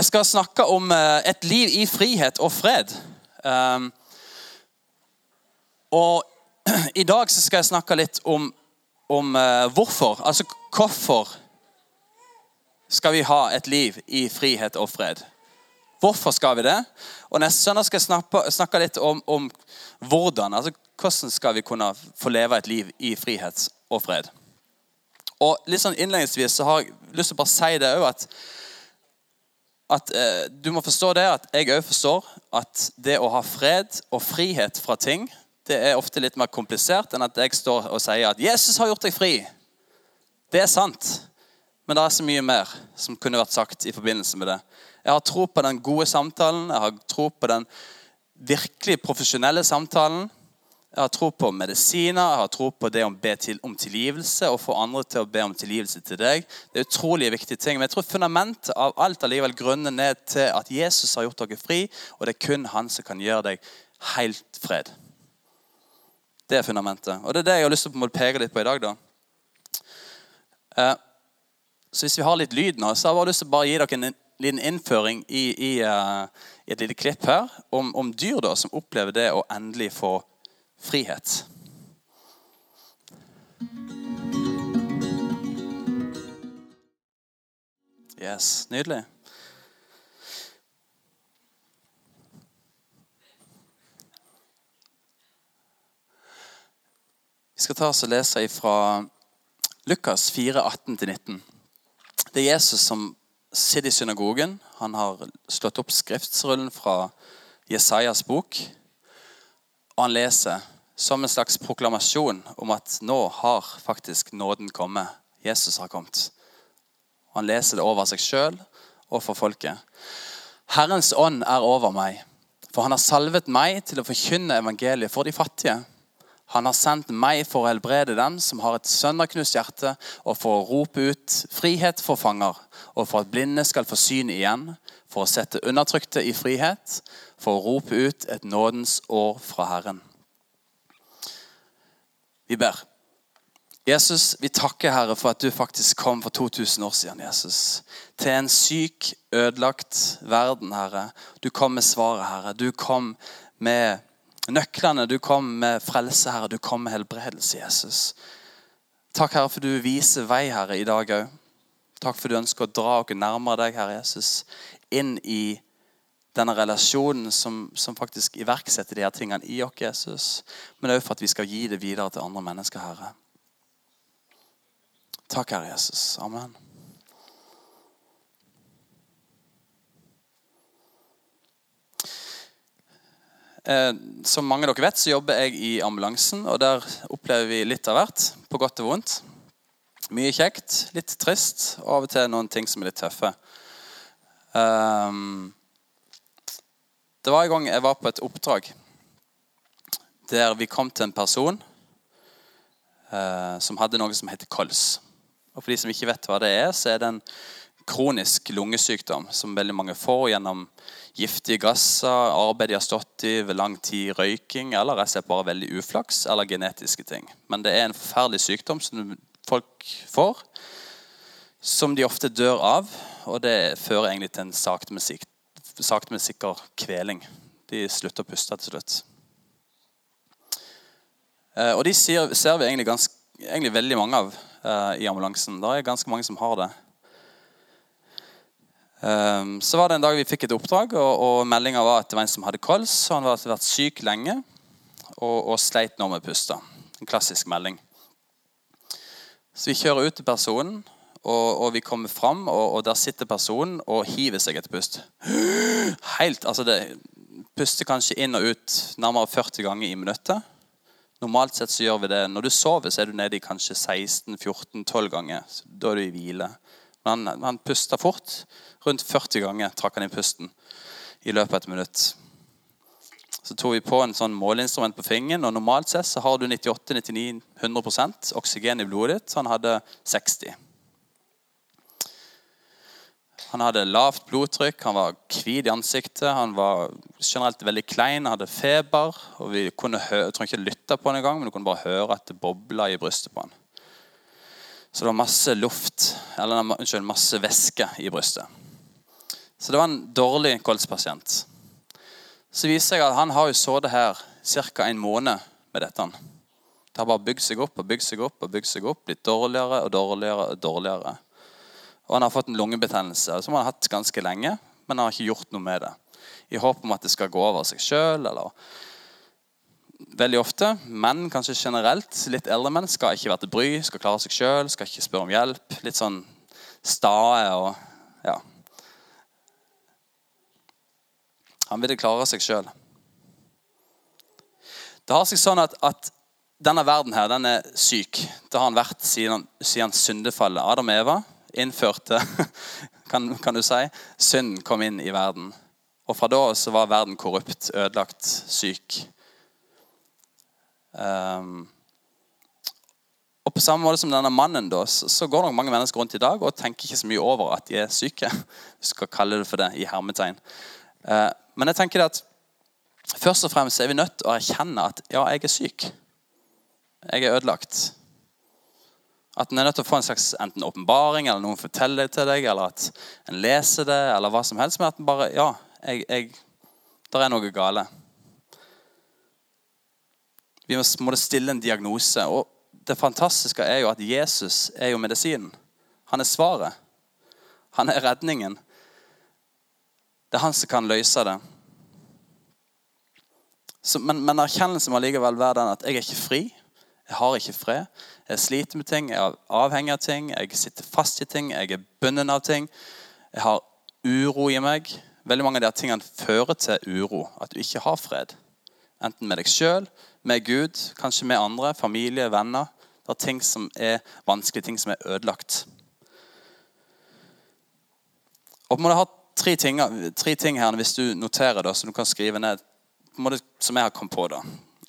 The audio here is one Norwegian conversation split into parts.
Jeg skal snakke om eh, et liv i frihet og fred. Um, og i dag skal jeg snakke litt om, om uh, hvorfor. Altså hvorfor skal vi ha et liv i frihet og fred? Hvorfor skal vi det? Og Neste søndag skal jeg snakke, snakke litt om, om, hvordan. altså Hvordan skal vi kunne få leve et liv i frihet og fred? Og litt sånn Innledningsvis så har jeg lyst til å bare si det òg at at eh, Du må forstå det at jeg òg forstår at det å ha fred og frihet fra ting, det er ofte litt mer komplisert enn at jeg står og sier at 'Jesus har gjort deg fri'. Det er sant, men det er så mye mer som kunne vært sagt i forbindelse med det. Jeg har tro på den gode samtalen, jeg har tro på den virkelig profesjonelle samtalen. Jeg har tro på medisiner, jeg har tro på det å be til, om tilgivelse og få andre til å be om tilgivelse til deg. Det er utrolig viktige ting. Men jeg tror fundamentet av alt allikevel grunner ned til at Jesus har gjort dere fri, og det er kun han som kan gjøre deg helt fred. Det er fundamentet. Og det er det jeg har lyst til å peke litt på i dag. da. Eh, så hvis vi har litt lyd nå, så har jeg lyst til å bare gi dere en liten innføring i, i, uh, i et lite klipp her om, om dyr da, som opplever det å endelig få frihet. Yes, Nydelig. Vi skal ta oss og lese fra Lukas 4, 18-19. Det er Jesus som sitter i synagogen. Han har slått opp skriftsrullen fra Jesajas bok og han leser som en slags proklamasjon om at nå har faktisk nåden kommet. Jesus har kommet. Han leser det over seg sjøl og for folket. Herrens ånd er over meg, for han har salvet meg til å forkynne evangeliet for de fattige. Han har sendt meg for å helbrede dem som har et sønderknust hjerte, og for å rope ut frihet for fanger, og for at blinde skal få syn igjen, for å sette undertrykte i frihet, for å rope ut et nådens år fra Herren. Vi ber. Jesus, vi takker Herre for at du faktisk kom for 2000 år siden. Jesus. Til en syk, ødelagt verden, Herre. Du kom med svaret, Herre. Du kom med nøklene. Du kom med frelse, Herre. Du kom med helbredelse, Jesus. Takk, Herre, for du viser vei, Herre, i dag òg. Takk for du ønsker å dra oss nærmere deg, Herre Jesus, inn i denne relasjonen som, som faktisk iverksetter de her tingene i oss, Jesus. Men òg for at vi skal gi det videre til andre mennesker, Herre. Takk, Herre Jesus. Amen. Eh, som mange av dere vet, så jobber jeg i ambulansen. og Der opplever vi litt av hvert, på godt og vondt. Mye kjekt, litt trist, og av og til noen ting som er litt tøffe. Um, det var en gang jeg var på et oppdrag der vi kom til en person uh, som hadde noe som heter kols. Og For de som ikke vet hva det er, så er det en kronisk lungesykdom som veldig mange får gjennom giftige gasser, arbeid de har stått i ved lang tid, røyking eller rett og bare veldig uflaks eller genetiske ting. Men det er en forferdelig sykdom som folk får, som de ofte dør av. Og det fører egentlig til en sakte, men, sakte, men sikker kveling. De slutter å puste til slutt. Eh, og de ser, ser vi egentlig, ganske, egentlig, veldig mange av uh, i ambulansen. Det er ganske mange som har det. Um, så var det en dag vi fikk et oppdrag, og, og meldinga var at det var en som hadde kols. og Han hadde vært syk lenge og, og sleit nå med pusta. En klassisk melding. Så vi kjører ut til personen, og, og vi kommer fram, og, og, der sitter personen og hiver seg etter pust. Helt, altså det Puster kanskje inn og ut nærmere 40 ganger i minuttet. Normalt sett så gjør vi det. Når du sover, så er du nede i kanskje 16-14-12 ganger. Da er du i hvile. Men han, han pusta fort. Rundt 40 ganger trakk han inn pusten i løpet av et minutt. Så tok vi på en sånn måleinstrument på fingeren. og Normalt sett så har du 98-99-100% oksygen i blodet ditt. Så han hadde 60 Han hadde lavt blodtrykk, han var hvit i ansiktet, han var generelt veldig klein, han hadde feber. og vi kunne høre, Jeg trenger ikke lytte på han engang, men du kunne bare høre at det bobla i brystet på han. Så det var masse luft, eller unnskyld, masse væske i brystet. Så det var en dårlig kolspasient. Så viser jeg at han har jo sittet her ca. en måned med dette. Det har bare bygd seg opp og bygd seg opp og bygd seg opp, blitt dårligere og dårligere. Og dårligere. Og han har fått en lungebetennelse som han har hatt ganske lenge, men han har ikke gjort noe med det. I håp om at det skal gå over seg sjøl. Veldig ofte, menn kanskje generelt, litt eldre menn, skal ikke være til bry, skal klare seg sjøl, skal ikke spørre om hjelp. Litt sånn stae og ja, Han ville klare seg sjøl. Det har seg sånn at, at, denne verden her, den er syk. Det har han vært siden, siden syndefallet. Adam og Eva innførte kan, kan du si, synden kom inn i verden. Og fra da så var verden korrupt, ødelagt, syk. Um, og på samme måte som denne mannen da, så går nok mange mennesker rundt i dag og tenker ikke så mye over at de er syke. Vi skal kalle det for det i hermetegn. Uh, men jeg tenker at først og fremst er vi nødt til å erkjenne at ja, jeg er syk. Jeg er ødelagt. At en er nødt til å få en slags enten åpenbaring, eller noen forteller det til deg, eller at en leser det, eller hva som helst. Men at en bare Ja, jeg, jeg, der er noe gale. Vi må, stille en diagnose. Og det fantastiske er jo at Jesus er jo medisinen. Han er svaret. Han er redningen. Det er han som kan løse det. Så, men, men erkjennelsen må likevel være den at jeg er ikke fri. Jeg har ikke fred. Jeg sliter med ting, jeg er avhengig av ting, jeg sitter fast i ting, jeg er bundet av ting. Jeg har uro i meg. Veldig mange av de tingene fører til uro. At du ikke har fred. Enten med deg sjøl, med Gud, kanskje med andre, familie, venner. Det er ting som er vanskelige, ting som er ødelagt. Og må måte ha tre ting, tre ting her hvis du noterer det, så du kan skrive ned måte, som jeg har kommet på. da.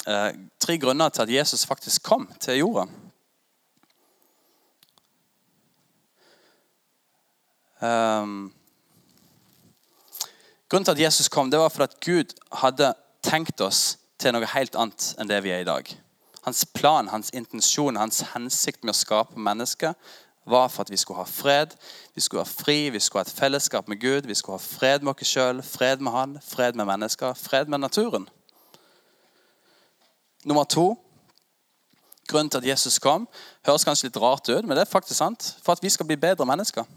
Eh, tre grunner til at Jesus faktisk kom til jorda. Um, grunnen til at Jesus kom, det var for at Gud hadde tenkt oss til noe helt annet enn det vi er i dag. Hans plan, hans intensjon, hans hensikt med å skape mennesker var for at vi skulle ha fred, vi skulle ha fri, vi skulle ha et fellesskap med Gud, vi skulle ha fred med oss sjøl, fred med Han, fred med mennesker, fred med naturen. Nummer to grunnen til at Jesus kom, høres kanskje litt rart ut, men det er faktisk sant. For at vi skal bli bedre mennesker.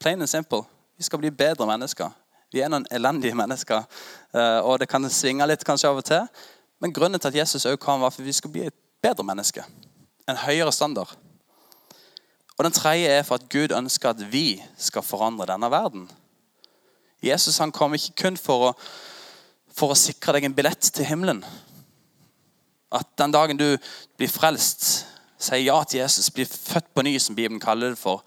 Plain and simple. Vi skal bli bedre mennesker. Vi er noen elendige mennesker, eh, og det kan svinge litt kanskje av og til. Men grunnen til at Jesus også kom, var for at vi skal bli et bedre menneske. En høyere standard. Og Den tredje er for at Gud ønsker at vi skal forandre denne verden. Jesus han kom ikke kun for å, for å sikre deg en billett til himmelen. At den dagen du blir frelst, sier ja til Jesus, blir født på ny, som Bibelen kaller det for,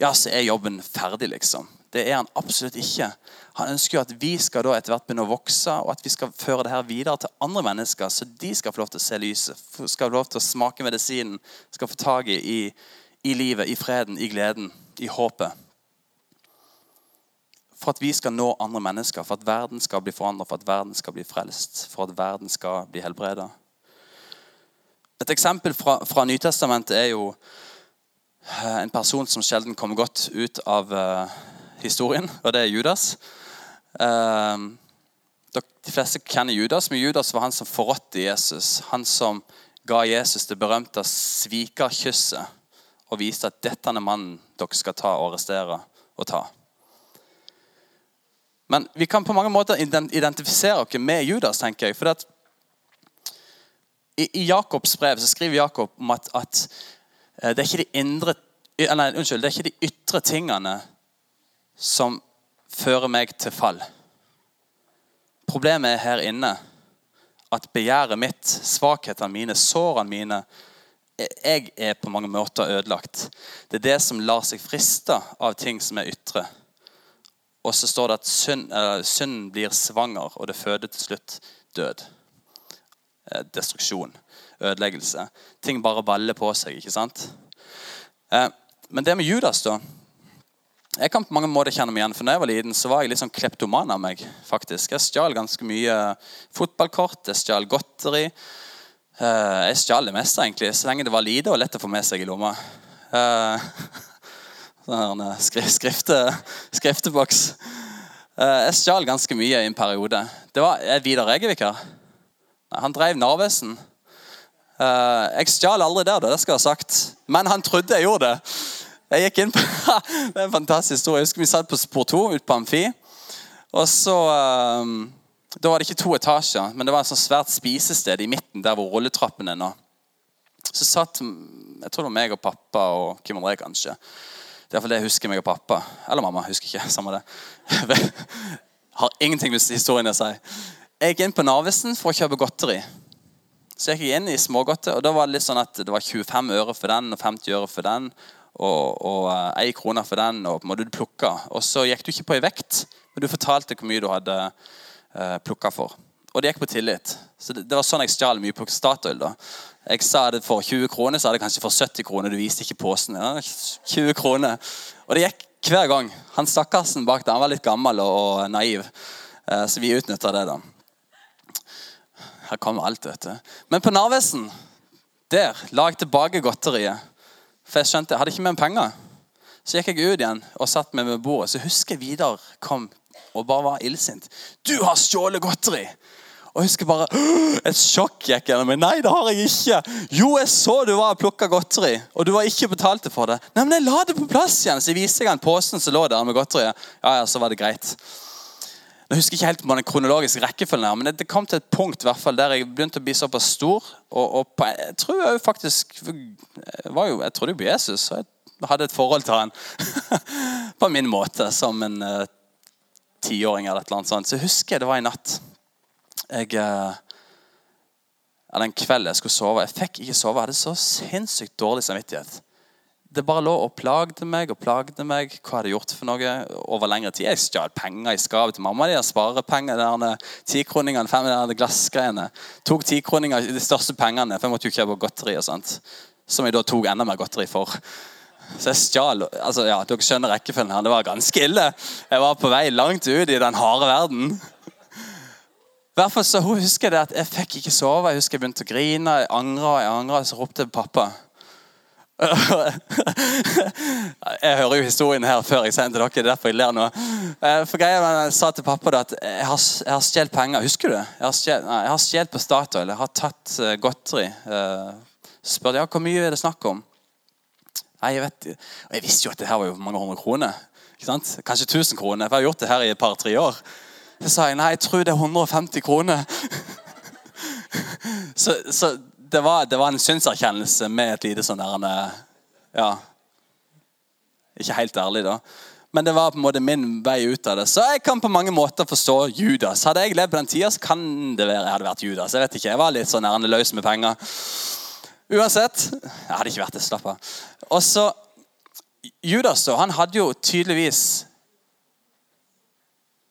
ja, så er jobben ferdig, liksom. Det er han absolutt ikke. Han ønsker jo at vi skal da etter hvert begynne å vokse, og at vi skal føre det her videre til andre mennesker, så de skal få lov til å se lyset, skal få lov til å smake medisinen, skal få tak i i livet, i freden, i gleden, i håpet. For at vi skal nå andre mennesker, for at verden skal bli forandret, for at verden skal bli frelst, for at verden skal bli helbredet. Et eksempel fra, fra Nytestamentet er jo eh, en person som sjelden kommer godt ut av uh, historien, og det er Judas. Uh, de fleste kjenner Judas, men Judas var han som forrådte Jesus. Han som ga Jesus det berømte svikerkysset og viste at dette er mannen dere skal ta og arrestere og ta. Men vi kan på mange måter identifisere oss med Judas, tenker jeg. For at i, i, Jakobs brev så skriver Jakob om at, at eh, det, er de indre, nei, unnskyld, det er ikke de ytre tingene som fører meg til fall. Problemet er her inne at begjæret mitt, svakhetene mine, sårene mine, jeg er på mange måter ødelagt. Det er det som lar seg friste av ting som er ytre. Og så står det at synden synd blir svanger, og det føder til slutt død. Eh, destruksjon. Ødeleggelse. Ting bare baller på seg. ikke sant? Eh, men det med Judas, da Jeg kan på mange måter kjenne meg igjen. For da jeg var liten, så var jeg litt sånn kleptoman av meg. faktisk. Jeg stjal ganske mye fotballkort, jeg stjal godteri. Jeg stjal det meste, egentlig, så lenge det var lite og lett å få med seg i lomma. Sånn skri skrifte, skrifteboks. Jeg stjal ganske mye i en periode. Det var Vidar Egevik her. Han drev Narvesen. Jeg stjal aldri der, det skal jeg ha sagt. Men han trodde jeg gjorde det. Jeg gikk inn på, Det er en fantastisk historie. Jeg husker Vi satt på spor 2 ute på Amfi. Og så Da var det ikke to etasjer, men det var et sånt svært spisested i midten der hvor rulletrappen er nå. Så satt jeg tror det var meg og pappa og Kim André, kanskje. Det er iallfall det jeg husker meg og pappa. Eller mamma. husker ikke, samme det. Har ingenting med historien å si. Jeg gikk inn på Narvesen for å kjøpe godteri. Så jeg gikk inn i smågodtet, og da var det litt sånn at det var 25 øre for den og 50 øre for den. Og, og uh, krone for den, og på en måte du plukka. Og så gikk du ikke på i vekt, men du fortalte hvor mye du hadde uh, plukka for. Og det gikk på tillit. Så det, det var sånn jeg stjal mye på Statoil. da. Jeg sa det for 20 kroner, så hadde jeg kanskje for 70 kroner. Du viste ikke posen. Ja, 20 kroner. Og det gikk hver gang. Han stakkarsen bak der, han var litt gammel og, og naiv. Uh, så vi utnytta det, da. Her kommer alt, vet du. Men på Narvesen, der la jeg tilbake godteriet. For jeg skjønte jeg hadde ikke med meg penger. Så gikk jeg ut igjen og satt meg ved bordet. Så husker jeg Vidar kom og bare var illsint. 'Du har stjålet godteri!' Og jeg husker bare Et sjokk gikk gjennom meg. 'Nei, det har jeg ikke.' 'Jo, jeg så du var og plukka godteri, og du var ikke betalte for det.' 'Nei, men jeg la det på plass igjen.' Så jeg viste jeg han posen som lå der med godteriet. Ja, ja, så var det greit. Jeg husker ikke helt på den kronologiske rekkefølgen, her, men det, kom til et punkt i hvert fall, der jeg begynte å bli såpass stor. Og, og på, jeg tror jeg faktisk var jo, jeg trodde jo på Jesus, og jeg hadde et forhold til han på min måte, som en uh, tiåring eller et annet sånt. Så jeg husker det var en natt. Jeg, uh, eller en kveld jeg skulle sove. Jeg fikk ikke sove. Jeg hadde så sinnssykt dårlig samvittighet det bare lå og plagde meg og plagde meg. Hva hadde jeg gjort for noe over lengre tid? Jeg stjal penger i skapet til mamma. De sparepenger, tikroningene, fem de glassgreiene. Tok tikroninger, de største pengene, for jeg måtte jo kjøpe godteri. og sånt. Som jeg da tok enda mer godteri for. Så jeg stjal altså ja, Dere skjønner rekkefølgen her. Det var ganske ille. Jeg var på vei langt ut i den harde verden. I så husker Jeg det at jeg fikk ikke sove. Jeg husker jeg begynte å grine. Jeg angra og jeg angra. Så ropte jeg pappa. jeg hører jo historien her før jeg sendte dere. det er derfor jeg ler nå. Eh, for greia Jeg sa til pappa at jeg har, jeg stjålet penger. Husker du? Jeg har stjålet på Statoil. Jeg har tatt uh, godteri. Spør spurte jeg, hvor mye er det snakk om. Nei, Jeg vet Og jeg visste jo at det her var jo mange hundre kroner. Ikke sant? Kanskje 1000 kroner. For jeg har gjort det her i et par-tre år. Så sa jeg nei, jeg tror det er 150 kroner. så, så det, var, det var, en synserkjennelse med et lite sånn der eh, Ja. Ikke helt ærlig, da. Men det var på en måte min vei ut av det. Så jeg kan på mange måter forstå Judas. Hadde jeg levd på den tida, så kan det være jeg hadde vært Judas. Jeg vet ikke, jeg var litt sånn ærende løs med penger. Uansett. Jeg hadde ikke vært det. Slapp av. Og så Judas da, han hadde jo tydeligvis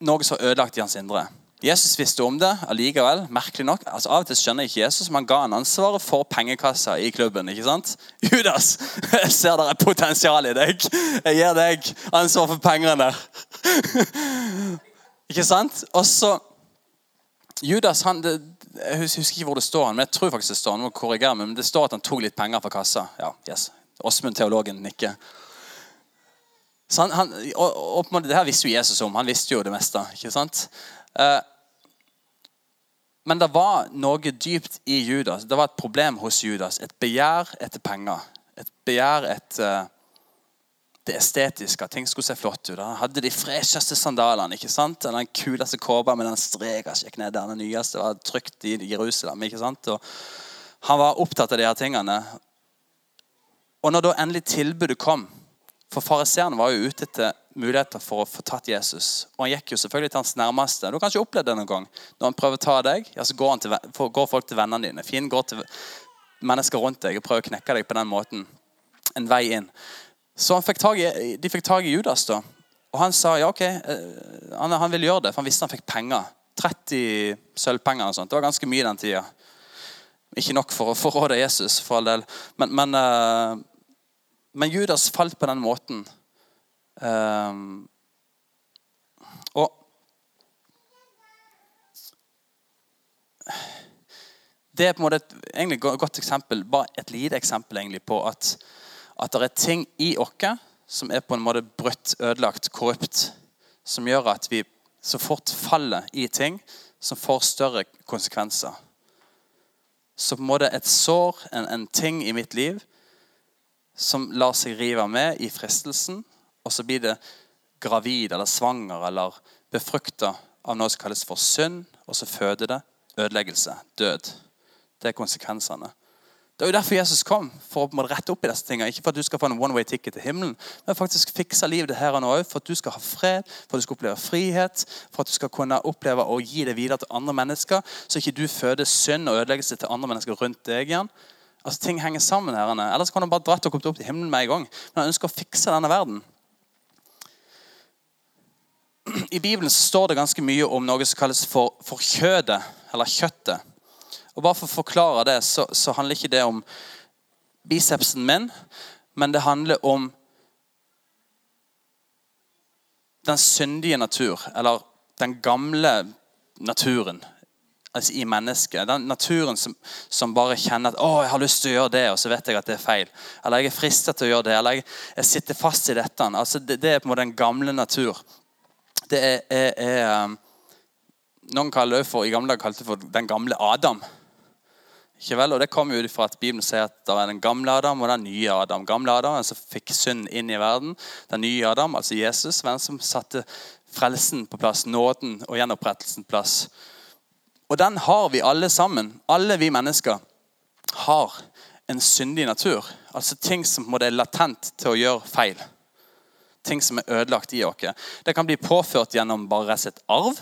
noe som ødelagt i hans indre. Jesus visste om det allikevel. merkelig nok. Altså, av og til skjønner jeg ikke Jesus, men han ga han ansvaret for pengekassa i klubben. ikke sant? Judas, jeg ser det er potensial i deg. Jeg gir deg ansvar for pengene. ikke sant? Og så Judas han, det, Jeg husker ikke hvor det står, men jeg tror faktisk det står han må korrigere meg, men det står at han tok litt penger fra kassa. Ja, yes. Åsmund teologen nikker. Så han, han, og, og, Det her visste jo Jesus om. Han visste jo det meste. ikke sant? Uh, men det var noe dypt i Judas. Det var et problem hos Judas. Et begjær etter penger. Et begjær etter det estetiske. Ting skulle se flott ut. Han hadde de fresheste sandalene. ikke sant? Den kuleste kåpa med den streka gikk ned. Den nyeste var trygt i Jerusalem. ikke sant? Og han var opptatt av de her tingene. Og når da endelig tilbudet kom For fariseerne var jo ute etter muligheter for å få tatt Jesus. Og Han gikk jo selvfølgelig til hans nærmeste. Du har kanskje opplevd det noen gang. Når han prøver å ta deg, ja, så går, til, går folk til vennene dine. Fienden går til mennesker rundt deg og prøver å knekke deg på den måten. En vei inn. Så fikk i, de fikk tak i Judas, da. Og han sa ja, ok, eh, han, han ville gjøre det, for han visste han fikk penger. 30 sølvpenger og sånt. Det var ganske mye den tida. Ikke nok for å forråde Jesus, for all del. Men, men, uh, men Judas falt på den måten. Um, og Det er på en måte et egentlig godt eksempel, bare et lite eksempel egentlig på at, at det er ting i oss som er på en måte brutt, ødelagt, korrupt. Som gjør at vi så fort faller i ting som får større konsekvenser. Så på en måte et sår, en, en ting i mitt liv, som lar seg rive med i fristelsen, og så blir det gravid eller svanger eller befrukta av noe som kalles for synd, og så føder det ødeleggelse, død. Det er konsekvensene. Det er jo derfor Jesus kom, for å rette opp i disse tingene. Ikke for at du skal få en one way ticket til himmelen, men faktisk fikse livet her og nå for at du skal ha fred, for at du skal oppleve frihet, for at du skal kunne oppleve å gi det videre til andre mennesker, så ikke du føder synd og ødeleggelse til andre mennesker rundt deg igjen. Altså, Ting henger sammen. her. Ellers kan han bare dratt og kommet opp til himmelen med en gang. Men han ønsker å fikse denne verden. I Bibelen står det ganske mye om noe som kalles for, for kjødet, eller kjøttet. Og bare For å forklare det, så, så, handler ikke det om bicepsen min, men det handler om den syndige natur, eller den gamle naturen altså i mennesket. Den naturen som, som, bare kjenner at 'å, jeg har lyst til å gjøre det', og så vet jeg at det er feil. Eller jeg er fristet til å gjøre det, eller jeg, jeg sitter fast i dette. Altså, det, det, er på en måte den gamle natur. Det er, er, er um, Noen kaller det for, i gamle dager kalte det for den gamle Adam. Ikke vel? Og Det kommer ut fra at Bibelen sier at det er den gamle Adam og den nye Adam. Gamle Adam som fikk synd inn i verden. Den nye Adam, altså Jesus, var den som satte frelsen på plass, nåden og gjenopprettelsen på plass. Og den har vi alle sammen. Alle vi mennesker har en syndig natur. Altså ting som må det er latent til å gjøre feil. Ting som er ødelagt i oss. Det kan bli påført gjennom bare slett arv.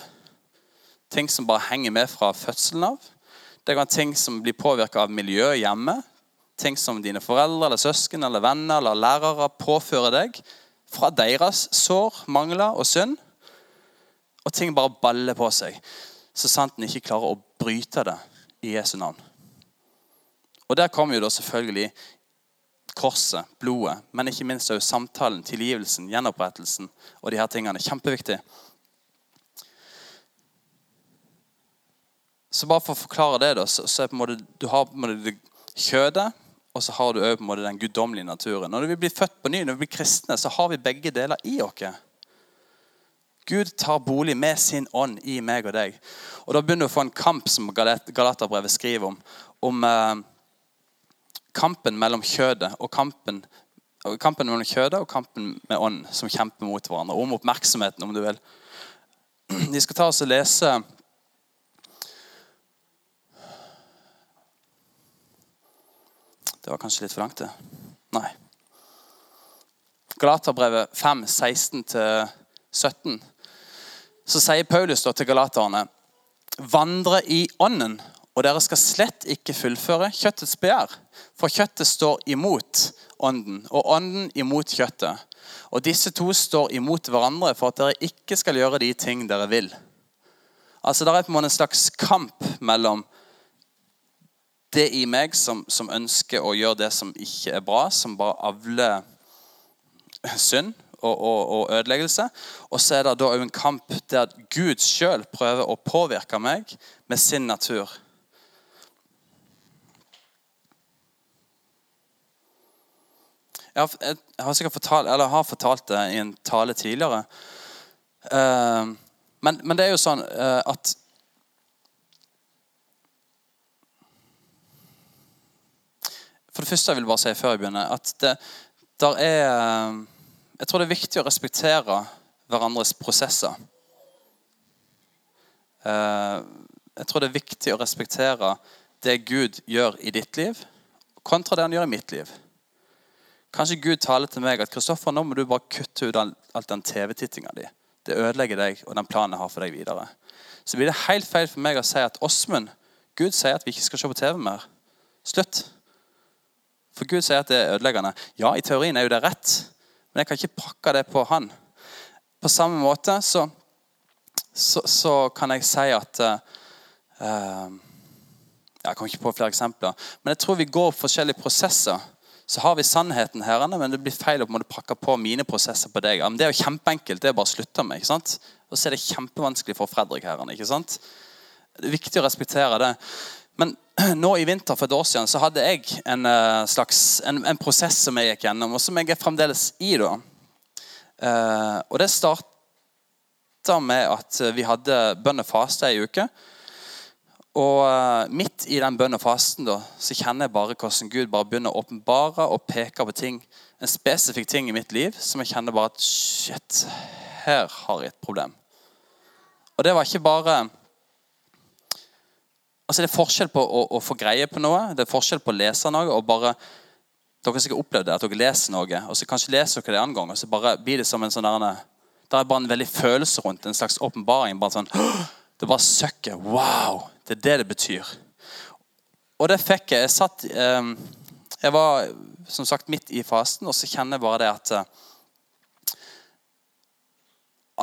Ting som bare henger med fra fødselen av. Det kan være ting som blir påvirka av miljøet hjemme. Ting som dine foreldre, eller søsken, eller venner eller lærere påfører deg fra deres sår, mangler og synd. Og ting bare baller på seg så sant en ikke klarer å bryte det i Jesu navn. Og Der kommer jo da selvfølgelig korset, blodet, men ikke minst også samtalen, tilgivelsen, gjenopprettelsen og de her tingene. Kjempeviktig. Så bare for å forklare det, da, så, så er på en måte, du har på en måte det kjødet, og så har du også på en måte den guddommelige naturen. Når vi blir født på ny, når vi blir kristne, så har vi begge deler i oss. Gud tar bolig med sin ånd i meg og deg. Og Da begynner du å få en kamp som Galaterbrevet skriver om. Om eh, kampen mellom kjødet og kampen, kampen mellom kjødet og kampen med ånd som kjemper mot hverandre. Om oppmerksomheten, om du vil. Vi skal ta oss og lese Det var kanskje litt for langt, det. Nei. Galaterbrevet 5, 16-17 så sier Paulus da til galaterne vandre i ånden, og dere skal slett ikke fullføre kjøttets begjær. For kjøttet står imot ånden, og ånden imot kjøttet. Og disse to står imot hverandre for at dere ikke skal gjøre de ting dere vil. Altså Det er på en måte en slags kamp mellom det i meg som, som ønsker å gjøre det som ikke er bra, som bare avler synd og, og, og ødeleggelse. Og så er det da en kamp der Gud sjøl prøver å påvirke meg med sin natur. Jeg har, jeg har sikkert fortalt, eller har fortalt det i en tale tidligere. Uh, men, men, det er jo sånn uh, at For det første jeg vil bare si før jeg begynner, at det der er uh, jeg tror det er viktig å respektere hverandres prosesser. Uh, jeg tror det er viktig å respektere det Gud gjør i ditt liv, kontra det han gjør i mitt liv. Kanskje Gud taler til meg at Kristoffer, nå må du bare kutte ut alt den TV-tittinga di. Det ødelegger deg og den planen jeg har for deg videre. Så blir det helt feil for meg å si at Åsmund, Gud sier at vi ikke skal se på TV mer. Slutt. For Gud sier at det er ødeleggende. Ja, i teorien er jo det rett. Men jeg kan ikke pakke det på han. På samme måte så, så, så kan jeg si at uh, Jeg kommer ikke på flere eksempler. Men jeg tror vi går forskjellige prosesser. Så har vi sannheten her, men det blir feil å pakke på mine prosesser på deg. Men det er jo kjempeenkelt. Det er bare å slutte med. ikke sant? Og så er det kjempevanskelig for Fredrik her. ikke sant? Det er viktig å respektere det. Men nå i vinter for et år siden så hadde jeg en, slags, en, en prosess som jeg gikk gjennom, og som jeg er fremdeles i. da. Uh, og det starta med at vi hadde bønn og faste ei uke. Og eh, midt i den bønn og fasten da, så kjenner jeg bare hvordan Gud bare begynner å åpenbare og peke på ting, en spesifikk ting i mitt liv som jeg kjenner bare at shit, her har jeg et problem. Og det var ikke bare Altså Det er forskjell på å, å, få greie på noe, det er forskjell på å lese noe og bare Dere har sikkert opplevd det, at dere leser noe, og så kanskje leser dere det en gang, og så bare blir det som en sånn der, Det er bare en veldig følelse rundt en slags åpenbaring. bare sånn, Det bare søkket. Wow! Det er det det betyr. Og det fikk jeg. Jeg satt eh, Jeg var som sagt midt i fasen, og så kjenner jeg bare det at eh,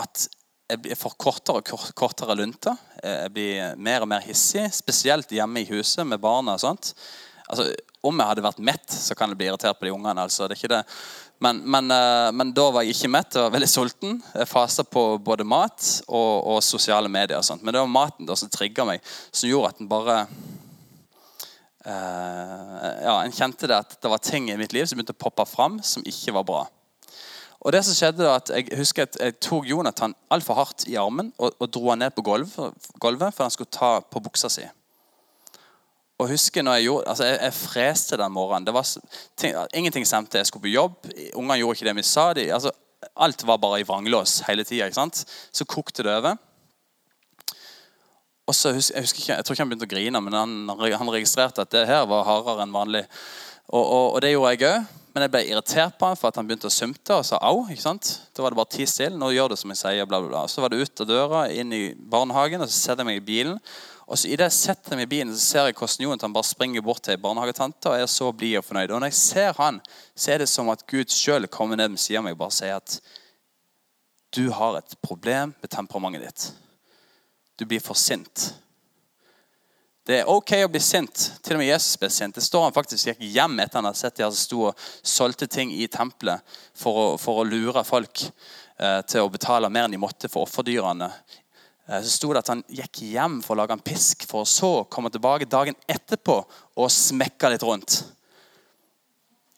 At jeg får kortere og kortere lunter. Jeg blir mer og mer hissig, spesielt hjemme i huset med barna. og sånt. Altså, om jeg hadde vært mett, så kan jeg bli irritert på de ungene. altså. Det er ikke det. Men, men, eh, men, da var jeg ikke mett. og veldig sulten. Jeg fasta på både mat og, og, sosiale medier. og. Men det var maten da som trigga meg, som gjorde at den bare eh, Ja, En kjente det at det var ting i mitt liv som begynte å poppe fram som ikke var bra. Og det som skjedde da, at Jeg husker at jeg tok Jonathan altfor hardt i armen og, og dro han ned på gulvet, gulvet for han skulle ta på buksa si. Og husker når Jeg gjorde, altså jeg, jeg freste den morgenen. Det var ting, Ingenting stemte. Jeg skulle på jobb. Ungene gjorde ikke det vi sa. De, altså, alt var bare i vranglås hele tida. Så kokte det over. Og så husker, jeg, husker ikke, jeg tror ikke han begynte å grine, men han, han registrerte at det her var hardere enn vanlig. Og, og, og det gjorde jeg òg. Men jeg ble irritert på han for at han begynte å sumte og sa au. ikke sant? Da var det bare ti stille. Nå gjør du som jeg sier. bla bla bla. Så var det ut av døra, inn i barnehagen, og så setter jeg meg i bilen. Og så i det jeg setter meg i bilen, så ser jeg hvordan Jonathan bare springer bort til ei barnehagetante og er så blid og fornøyd. Og når jeg ser han, så er det som at Gud sjøl kommer ned ved siden av meg og bare sier at du har et problem med temperamentet ditt. Du blir for sint. Det er ok å bli sint. Til og med Jesus ble sint. Det står han faktisk gikk hjem etter han hadde sett de som sto og solgte ting i tempelet for å, for å lure folk eh, til å betale mer enn de måtte for offerdyrene så sto det at han gikk hjem for å lage en pisk, for å så komme tilbake dagen etterpå og smekke litt rundt.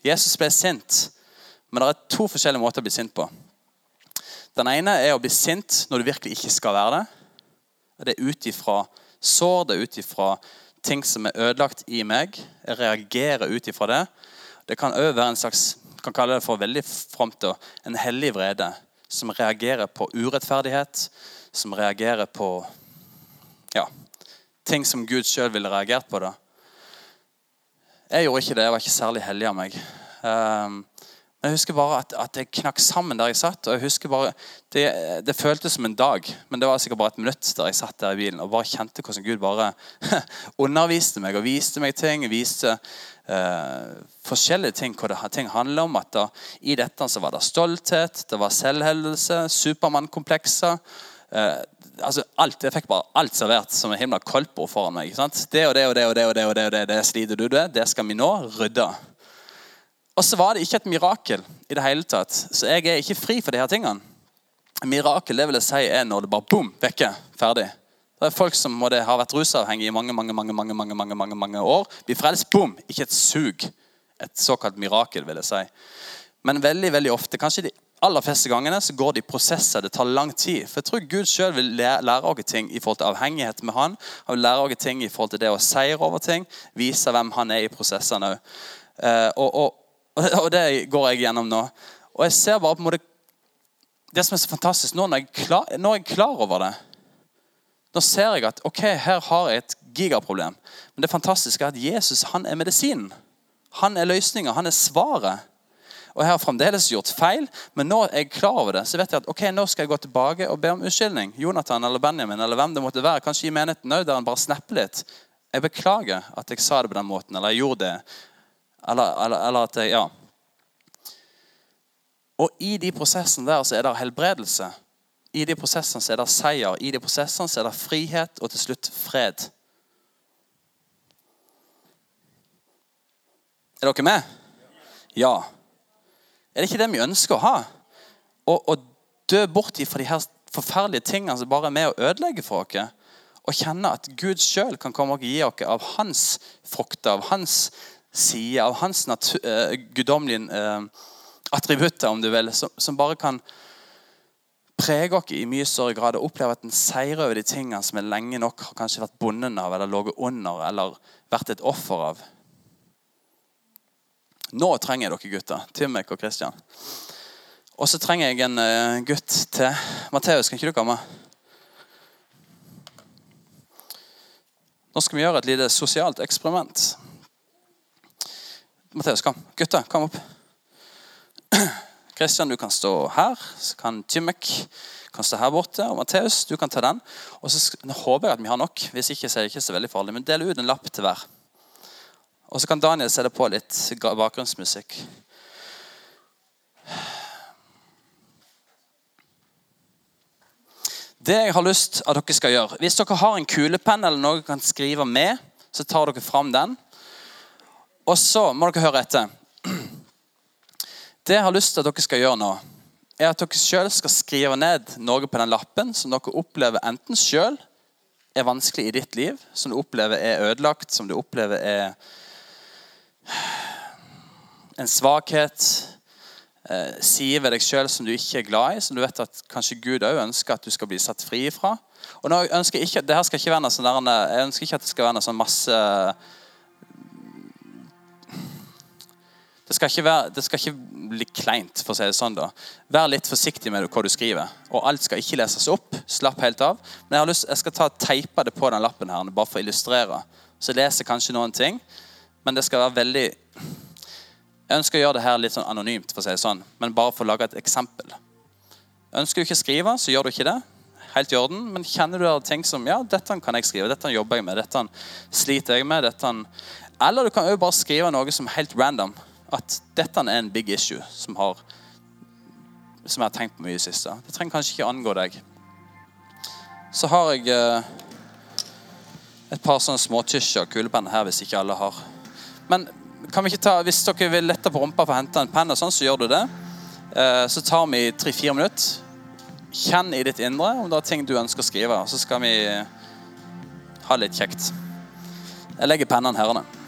Jesus ble sint, men det er to forskjellige måter å bli sint på. Den ene er å bli sint når du virkelig ikke skal være det. Det er ut ifra sår, det er ut ifra ting som er ødelagt i meg. Jeg reagerer ut ifra det. Det kan òg være en slags kan kalle det for veldig fromt, en hellig vrede som reagerer på urettferdighet, som reagerer på ja, ting som Gud sjøl ville reagert på. da. Jeg gjorde ikke det. Jeg var ikke særlig hellig av meg. Um, men Jeg husker bare at, at, jeg knakk sammen der jeg satt. og jeg husker bare, det, det, føltes som en dag, men det var sikkert bare et minutt der jeg satt der i bilen og bare kjente hvordan Gud bare underviste meg og viste meg ting. viste uh, forskjellige ting hva det, ting handler om. at da, I dette så var det stolthet, det var selvhevdelse, Supermann-komplekser. Uh, altså alt, Jeg fikk bare alt servert som en himla koldtbord foran meg. Det og det og det og det og det, og det, og det, det sliter du med. Det skal vi nå rydde. Og så var det ikke et mirakel i det hele tatt. Så jeg er ikke fri for de her tingene. Mirakel det vil jeg si er når det bare boom, vekke. Ferdig. Det er folk som måtte har vært rusavhengige i mange mange, mange, mange, mange, mange, mange, mange år. Blir frelst. Boom! Ikke et sug. Et såkalt mirakel, vil jeg si. Men veldig veldig ofte, kanskje de aller fleste gangene så går det i prosesser. Det tar lang tid. For jeg tror Gud sjøl vil lære oss ting i forhold til avhengighet med Han. Han vil lære oss ting i forhold til det å seire over ting. Vise hvem han er i prosessene òg. Eh, og, og, og, det går jeg gjennom nå. Og jeg ser bare på en måte Det som er så fantastisk nå, når jeg, klar, når jeg er klar over det Nå ser jeg at ok, her har jeg et gigaproblem. Men det fantastiske er at Jesus han er medisinen. Han er løsninga. Han er svaret. Og jeg har fremdeles gjort feil, men nå er jeg klar over det. Så vet jeg at ok, nå skal jeg gå tilbake og be om unnskyldning. Jonathan eller Benjamin eller hvem det måtte være. Kanskje i menigheten òg, der han bare snapper litt. Jeg beklager at jeg sa det på den måten, eller jeg gjorde det. Eller, eller, eller at jeg Ja. Og i de prosessene der så er det helbredelse. I de prosessene så er det seier. I de prosessene så er det frihet og til slutt fred. Er dere med? Ja. Er det ikke det vi ønsker å ha? Å dø bort fra de her forferdelige tingene som bare er med å ødelegge for oss. Og kjenne at Gud sjøl kan komme og gi oss av hans frukter, av hans side, av hans uh, guddommelige uh, attributter, om du vil, som, som, bare kan prege oss i mye større grad og oppleve at en seier over de tingene som er lenge nok har kanskje vært bundet av, eller ligget under, eller vært et offer av. Nå trenger jeg dere gutter. Timek og Kristian. Og så trenger jeg en uh, gutt til. Matteus, kan ikke du komme? Nå skal vi gjøre et lite sosialt eksperiment. Matteus, kom. Gutter, kom opp. Kristian, du kan stå her. Så kan Timek kan stå her borte. Og Matteus, du kan ta den. Og så håper jeg at vi har nok. Hvis ikke så er det ikke så veldig farlig. Men del ut en lapp til hver. Og så kan Daniel sette på litt bakgrunnsmusikk. Det jeg har lyst at dere skal gjøre Hvis dere har en kulepenn eller noe dere kan skrive med, så tar dere fram den. Og så må dere høre etter. Det jeg har lyst til at dere skal gjøre nå, er at dere sjøl skal skrive ned noe på den lappen som dere opplever enten sjøl er vanskelig i ditt liv, som du opplever er ødelagt, som du opplever er en svakhet, eh, sier ved deg sjøl som du ikke er glad i, som du vet at kanskje Gud òg ønsker at du skal bli satt fri fra. Og nå ønsker ikke, det her skal ikke være noe sånn der, jeg ønsker ikke at det skal være noe sånn masse det skal, være, det skal ikke bli kleint, for å si det sånn. da. Vær litt forsiktig med hva du skriver. Og alt skal ikke leses opp. Slapp helt av. Men jeg, har lyst, jeg skal ta teipe det på den lappen her, bare for å illustrere. Så jeg leser kanskje noen ting. Men det skal være veldig Jeg ønsker å gjøre det her litt sånn anonymt, for å si det sånn, men bare for å lage et eksempel. Ønsker du ikke å skrive, så gjør du ikke det. Helt i orden. Men kjenner du der ting som ja, dette kan jeg skrive, dette jobber jeg med, dette sliter jeg med dette... Eller du kan jo bare skrive noe som er helt random. At dette er en big issue som, har, som jeg har tenkt på mye i det siste. Det trenger kanskje ikke angå deg. Så har jeg eh, et par sånne småtysjer og kulepenner her hvis ikke alle har. Men kan vi ikke ta, hvis dere vil lette på rumpa for å hente en penn, sånn, så gjør du det. Eh, så tar vi tre-fire minutter. Kjenn i ditt indre om det er ting du ønsker å skrive. Så skal vi ha litt kjekt. Jeg legger pennene her.